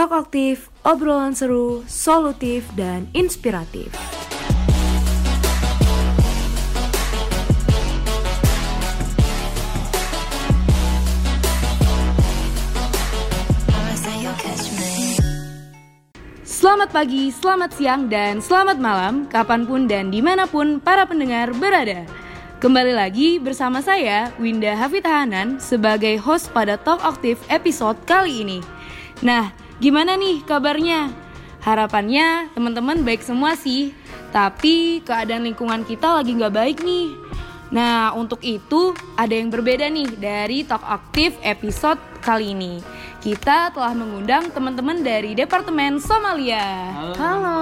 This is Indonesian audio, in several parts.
Talk aktif, obrolan seru, solutif, dan inspiratif. Selamat pagi, selamat siang, dan selamat malam Kapan pun dan di mana pun para pendengar berada Kembali lagi bersama saya, Winda Hafid Hanan Sebagai host pada Talk Aktif episode kali ini Nah, gimana nih kabarnya? Harapannya teman-teman baik semua sih Tapi keadaan lingkungan kita lagi nggak baik nih Nah, untuk itu ada yang berbeda nih dari Talk Aktif episode kali ini. Kita telah mengundang teman-teman dari Departemen Somalia. Halo. Halo.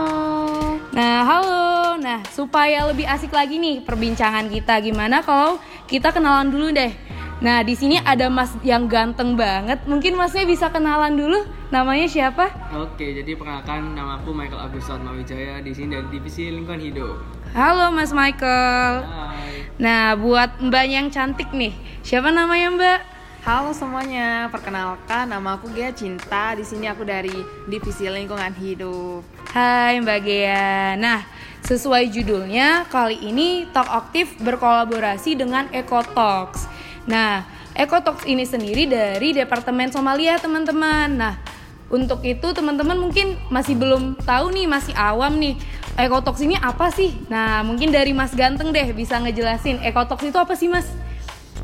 Nah, halo. Nah, supaya lebih asik lagi nih perbincangan kita, gimana kalau kita kenalan dulu deh. Nah, di sini ada Mas yang ganteng banget. Mungkin Masnya bisa kenalan dulu. Namanya siapa? Oke, jadi perkenalkan nama aku Michael Agus Wijaya di sini dari divisi lingkungan hidup. Halo Mas Michael. Hai. Nah, buat Mbak yang cantik nih, siapa namanya Mbak? Halo semuanya, perkenalkan nama aku Gia Cinta. Di sini aku dari Divisi Lingkungan Hidup. Hai Mbak Gea. Nah, sesuai judulnya, kali ini Talk Aktif berkolaborasi dengan Ecotalks. Nah, Ecotalks ini sendiri dari Departemen Somalia, teman-teman. Nah, untuk itu teman-teman mungkin masih belum tahu nih, masih awam nih. Ecotalks ini apa sih? Nah, mungkin dari Mas Ganteng deh bisa ngejelasin Ecotalks itu apa sih, Mas?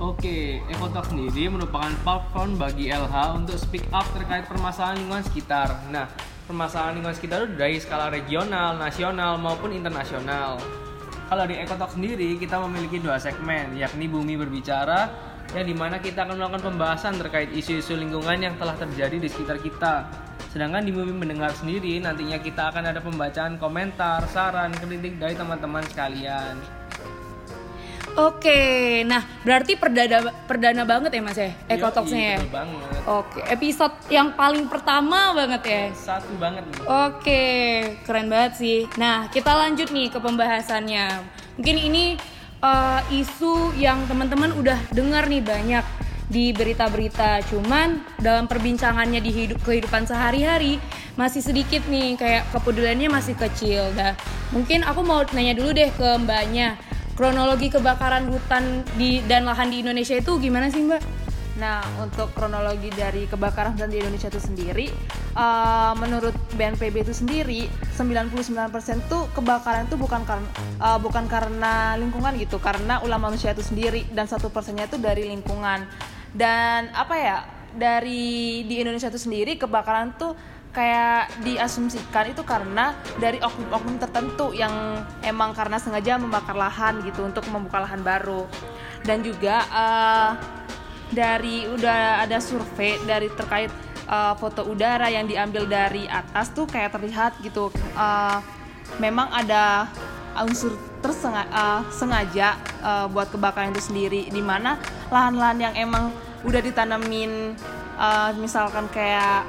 Oke, Ecotalk sendiri merupakan platform bagi LH untuk speak up terkait permasalahan lingkungan sekitar. Nah, permasalahan lingkungan sekitar itu dari skala regional, nasional, maupun internasional. Kalau di Ecotalk sendiri, kita memiliki dua segmen, yakni Bumi Berbicara, yang di mana kita akan melakukan pembahasan terkait isu-isu lingkungan yang telah terjadi di sekitar kita. Sedangkan di Bumi Mendengar sendiri, nantinya kita akan ada pembacaan komentar, saran, kritik dari teman-teman sekalian. Oke, nah berarti perdana perdana banget ya Mas ya, Ecotalksnya ya? Yoi, betul banget. Oke, episode yang paling pertama banget ya. Satu banget nih. Oke, keren banget sih. Nah, kita lanjut nih ke pembahasannya. Mungkin ini uh, isu yang teman-teman udah dengar nih banyak di berita-berita. Cuman dalam perbincangannya di hidup kehidupan sehari-hari masih sedikit nih kayak kepeduliannya masih kecil. Nah, mungkin aku mau nanya dulu deh ke Mbaknya. Kronologi kebakaran hutan di dan lahan di Indonesia itu gimana sih, Mbak? Nah, untuk kronologi dari kebakaran hutan di Indonesia itu sendiri, eh, menurut BNPB itu sendiri, 99% tuh kebakaran itu bukan karena eh, bukan karena lingkungan gitu, karena ulah manusia itu sendiri dan satu persennya itu dari lingkungan. Dan apa ya? Dari di Indonesia itu sendiri kebakaran tuh kayak diasumsikan itu karena dari oknum-oknum tertentu yang emang karena sengaja membakar lahan gitu untuk membuka lahan baru dan juga eh, dari udah ada survei dari terkait eh, foto udara yang diambil dari atas tuh kayak terlihat gitu. Eh, memang ada unsur tersengaja sengaja eh, buat kebakaran itu sendiri. Di mana lahan-lahan yang emang udah ditanamin eh, misalkan kayak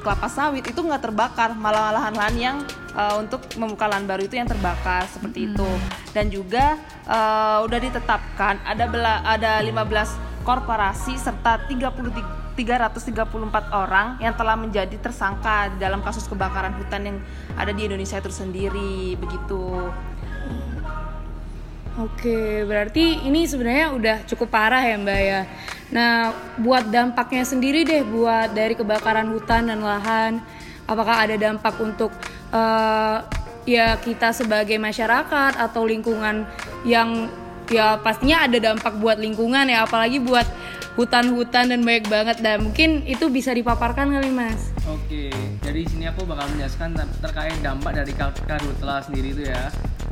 kelapa sawit itu nggak terbakar malah lahan-lahan yang uh, untuk membuka lahan baru itu yang terbakar seperti itu. Dan juga uh, udah ditetapkan ada bela, ada 15 korporasi serta 30 334 orang yang telah menjadi tersangka dalam kasus kebakaran hutan yang ada di Indonesia itu sendiri begitu Oke, berarti ini sebenarnya udah cukup parah ya Mbak ya. Nah, buat dampaknya sendiri deh buat dari kebakaran hutan dan lahan, apakah ada dampak untuk eh, ya kita sebagai masyarakat atau lingkungan yang ya pastinya ada dampak buat lingkungan ya, apalagi buat hutan-hutan dan banyak banget dan mungkin itu bisa dipaparkan kali Mas. Oke, jadi sini aku bakal menjelaskan ter- terkait dampak dari kar- karhutla sendiri itu ya.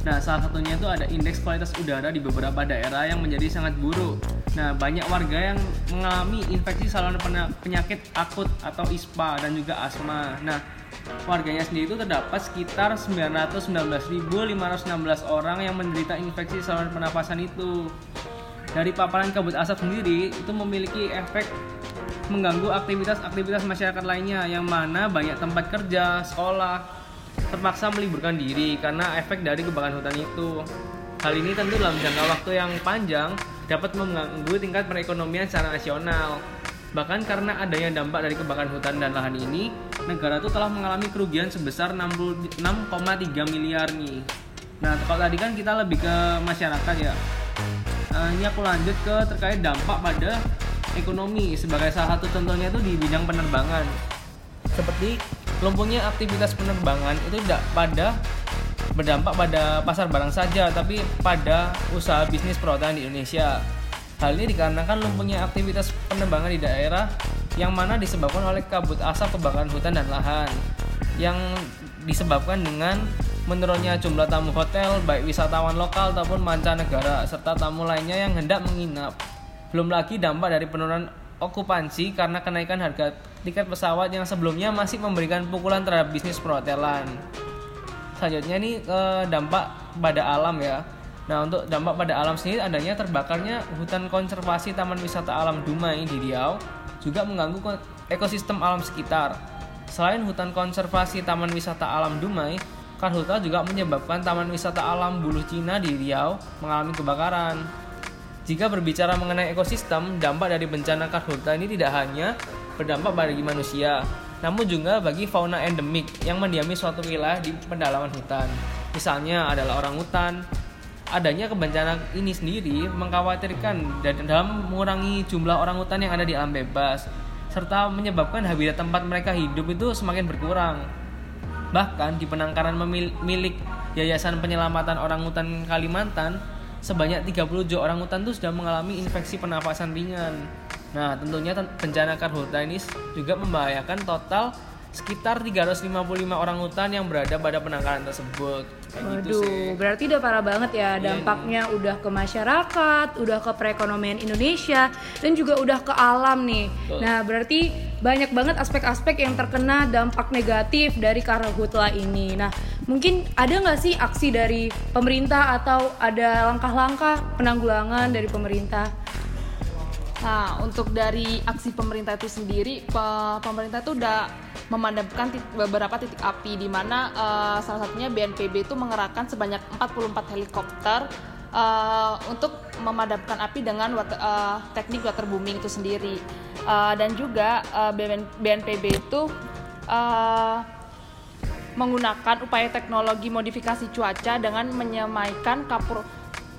Nah, salah satunya itu ada indeks kualitas udara di beberapa daerah yang menjadi sangat buruk. Nah, banyak warga yang mengalami infeksi saluran penyakit akut atau ISPA dan juga asma. Nah, warganya sendiri itu terdapat sekitar 919.516 orang yang menderita infeksi saluran pernapasan itu. Dari paparan kabut asap sendiri itu memiliki efek mengganggu aktivitas-aktivitas masyarakat lainnya yang mana banyak tempat kerja, sekolah terpaksa meliburkan diri karena efek dari kebakaran hutan itu. Hal ini tentu dalam jangka waktu yang panjang dapat mengganggu tingkat perekonomian secara nasional. Bahkan karena adanya dampak dari kebakaran hutan dan lahan ini, negara itu telah mengalami kerugian sebesar 66,3 miliar nih. Nah, kalau tadi kan kita lebih ke masyarakat ya. Uh, ini aku lanjut ke terkait dampak pada ekonomi sebagai salah satu contohnya itu di bidang penerbangan. Seperti lumpuhnya aktivitas penerbangan itu tidak pada berdampak pada pasar barang saja, tapi pada usaha bisnis perhotelan di Indonesia. Hal ini dikarenakan lumpuhnya aktivitas penerbangan di daerah yang mana disebabkan oleh kabut asap kebakaran hutan dan lahan yang disebabkan dengan menurunnya jumlah tamu hotel baik wisatawan lokal ataupun mancanegara serta tamu lainnya yang hendak menginap. Belum lagi dampak dari penurunan okupansi karena kenaikan harga tiket pesawat yang sebelumnya masih memberikan pukulan terhadap bisnis perhotelan. Selanjutnya ini eh, dampak pada alam ya. Nah, untuk dampak pada alam sendiri adanya terbakarnya hutan konservasi Taman Wisata Alam Dumai di Riau juga mengganggu ekosistem alam sekitar. Selain hutan konservasi Taman Wisata Alam Dumai, karhutla juga menyebabkan Taman Wisata Alam Buluh Cina di Riau mengalami kebakaran. Jika berbicara mengenai ekosistem, dampak dari bencana karhutla ini tidak hanya berdampak bagi manusia, namun juga bagi fauna endemik yang mendiami suatu wilayah di pedalaman hutan. Misalnya adalah orang hutan, adanya kebencanaan ini sendiri mengkhawatirkan dan dalam mengurangi jumlah orang hutan yang ada di alam bebas serta menyebabkan habitat tempat mereka hidup itu semakin berkurang. Bahkan di penangkaran milik Yayasan Penyelamatan Orang Hutan Kalimantan, sebanyak 37 orang hutan itu sudah mengalami infeksi pernafasan ringan. Nah, tentunya bencana karhutla ini juga membahayakan total sekitar 355 orang hutan yang berada pada penangkaran tersebut. Kayak gitu Waduh, gitu sih. berarti udah parah banget ya iya, dampaknya yeah. udah ke masyarakat, udah ke perekonomian Indonesia dan juga udah ke alam nih. Betul. Nah, berarti banyak banget aspek-aspek yang terkena dampak negatif dari karhutla ini. Nah, mungkin ada nggak sih aksi dari pemerintah atau ada langkah-langkah penanggulangan dari pemerintah? Nah, untuk dari aksi pemerintah itu sendiri, pemerintah itu udah memadamkan beberapa titik api di mana uh, salah satunya BNPB itu mengerahkan sebanyak 44 helikopter uh, untuk memadamkan api dengan water, uh, teknik waterbooming itu sendiri. Uh, dan juga uh, BNPB itu uh, menggunakan upaya teknologi modifikasi cuaca dengan menyemaikan kapur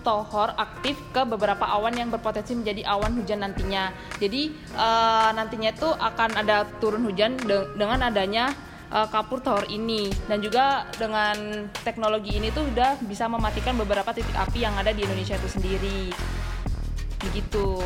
tohor aktif ke beberapa awan yang berpotensi menjadi awan hujan nantinya. Jadi uh, nantinya itu akan ada turun hujan de dengan adanya uh, kapur tohor ini dan juga dengan teknologi ini tuh udah bisa mematikan beberapa titik api yang ada di Indonesia itu sendiri. Begitu.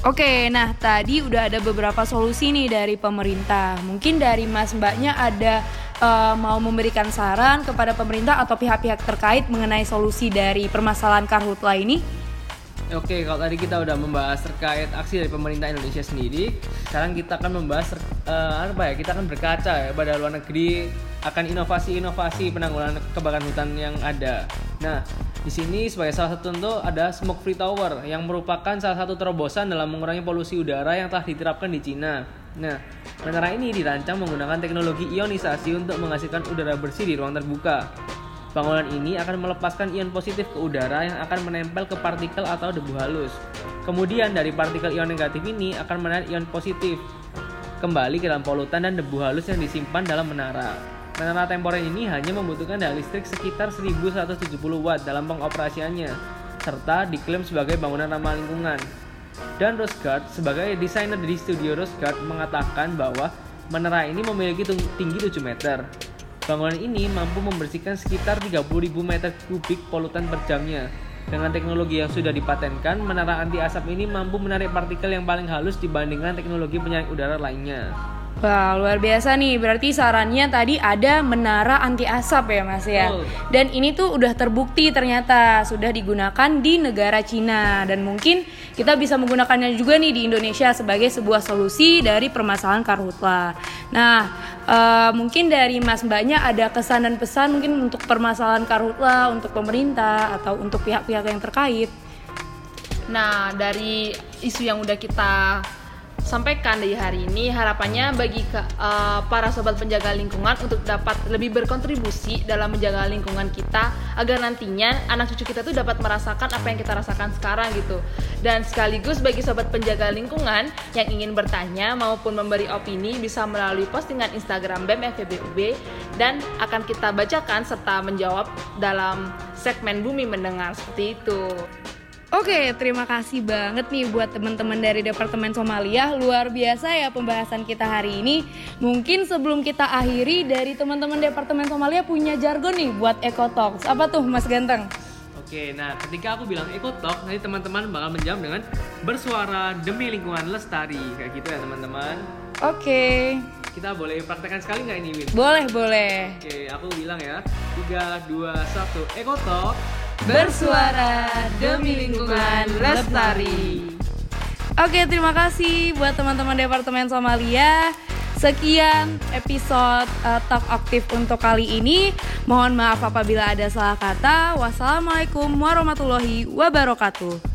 Oke, nah tadi udah ada beberapa solusi nih dari pemerintah. Mungkin dari Mas Mbaknya ada uh, mau memberikan saran kepada pemerintah atau pihak-pihak terkait mengenai solusi dari permasalahan karhutla ini? Oke, kalau tadi kita udah membahas terkait aksi dari pemerintah Indonesia sendiri, sekarang kita akan membahas uh, apa ya? Kita akan berkaca ya pada luar negeri akan inovasi-inovasi penanggulangan kebakaran hutan yang ada. Nah, di sini sebagai salah satu contoh ada smoke free tower yang merupakan salah satu terobosan dalam mengurangi polusi udara yang telah diterapkan di Cina. Nah, menara ini dirancang menggunakan teknologi ionisasi untuk menghasilkan udara bersih di ruang terbuka. Bangunan ini akan melepaskan ion positif ke udara yang akan menempel ke partikel atau debu halus. Kemudian dari partikel ion negatif ini akan menarik ion positif kembali ke dalam polutan dan debu halus yang disimpan dalam menara. Menara temporer ini hanya membutuhkan daya listrik sekitar 1170 watt dalam pengoperasiannya, serta diklaim sebagai bangunan ramah lingkungan. Dan Rosgard sebagai desainer di studio Rosgard mengatakan bahwa menara ini memiliki tinggi 7 meter. Bangunan ini mampu membersihkan sekitar 30.000 meter kubik polutan per jamnya. Dengan teknologi yang sudah dipatenkan, menara anti asap ini mampu menarik partikel yang paling halus dibandingkan teknologi penyaring udara lainnya. Wah luar biasa nih. Berarti sarannya tadi ada menara anti asap ya mas ya? Oh. Dan ini tuh udah terbukti ternyata sudah digunakan di negara Cina. Dan mungkin kita bisa menggunakannya juga nih di Indonesia sebagai sebuah solusi dari permasalahan karhutla. Nah uh, mungkin dari mas mbaknya ada kesan dan pesan mungkin untuk permasalahan karhutla untuk pemerintah atau untuk pihak-pihak yang terkait? Nah dari isu yang udah kita sampaikan di hari ini harapannya bagi ke, uh, para sobat penjaga lingkungan untuk dapat lebih berkontribusi dalam menjaga lingkungan kita agar nantinya anak cucu kita tuh dapat merasakan apa yang kita rasakan sekarang gitu. Dan sekaligus bagi sobat penjaga lingkungan yang ingin bertanya maupun memberi opini bisa melalui postingan Instagram BEM FEBUB dan akan kita bacakan serta menjawab dalam segmen Bumi Mendengar seperti itu. Oke, terima kasih banget nih buat teman-teman dari Departemen Somalia. Luar biasa ya pembahasan kita hari ini. Mungkin sebelum kita akhiri dari teman-teman Departemen Somalia punya jargon nih buat Eco Talks. Apa tuh Mas Ganteng? Oke, nah ketika aku bilang Eco Talk, nanti teman-teman bakal menjawab dengan bersuara demi lingkungan lestari. Kayak gitu ya teman-teman. Oke. Kita boleh praktekkan sekali nggak ini, Win? Boleh, boleh. Oke, aku bilang ya. 3, 2, 1, Eco Talk bersuara demi lingkungan lestari. Oke, terima kasih buat teman-teman Departemen Somalia. Sekian episode uh, Talk Aktif untuk kali ini. Mohon maaf apabila ada salah kata. Wassalamualaikum warahmatullahi wabarakatuh.